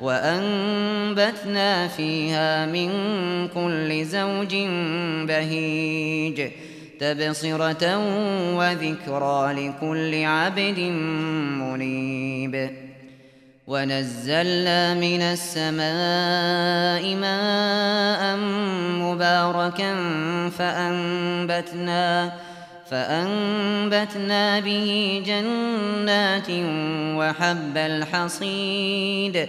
وأنبتنا فيها من كل زوج بهيج تبصرة وذكرى لكل عبد منيب. ونزلنا من السماء ماء مباركا فأنبتنا فأنبتنا به جنات وحب الحصيد.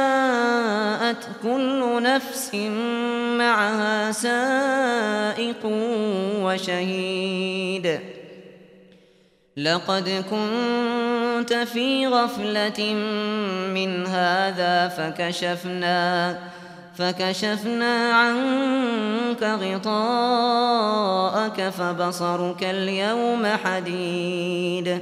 كل نفس معها سائق وشهيد. لقد كنت في غفلة من هذا فكشفنا فكشفنا عنك غطاءك فبصرك اليوم حديد.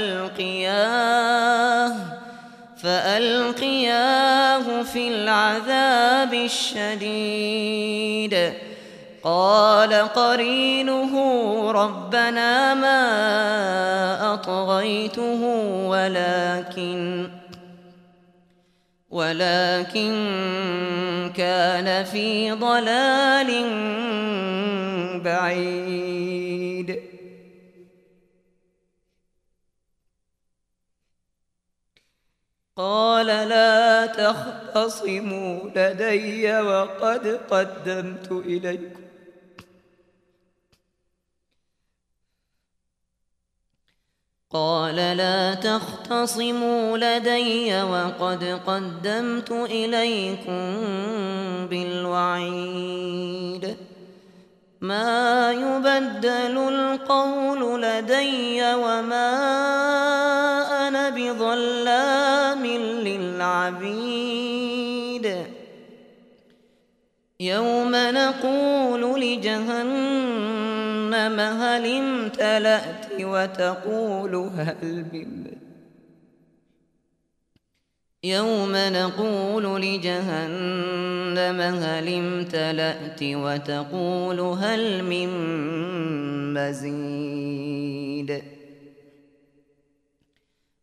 فألقياه فألقياه في العذاب الشديد. قال قرينه ربنا ما أطغيته ولكن ولكن كان في ضلال بعيد. قال لا تختصموا لدي وقد قدمت إليكم. قال لا تختصموا لدي وقد قدمت إليكم بالوعيد. ما يبدل القول لدي وما بظلام للعبيد. يوم نقول لجهنم هل امتلأت وتقول هل من يوم نقول لجهنم هل امتلأت وتقول هل من مزيد.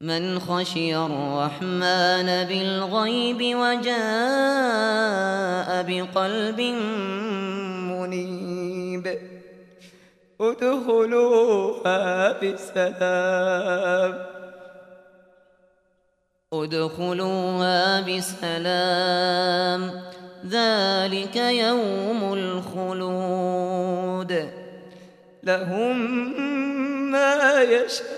من خشي الرحمن بالغيب وجاء بقلب منيب. ادخلوها بسلام. ادخلوها بسلام. ذلك يوم الخلود. لهم ما يشاءون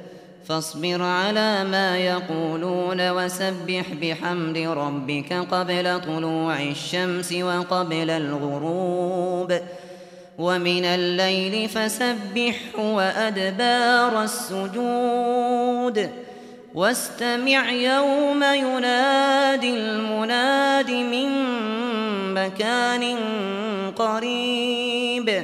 فاصبر على ما يقولون وسبح بحمد ربك قبل طلوع الشمس وقبل الغروب ومن الليل فسبح وأدبار السجود واستمع يوم ينادي المناد من مكان قريب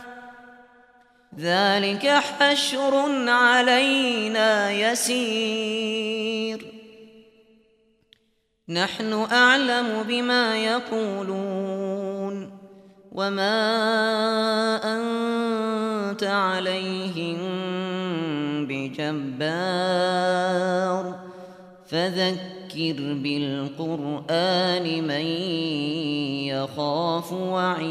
ذلك حشر علينا يسير. نحن أعلم بما يقولون وما أنت عليهم بجبار. فذكر بالقرآن من يخاف وعيد.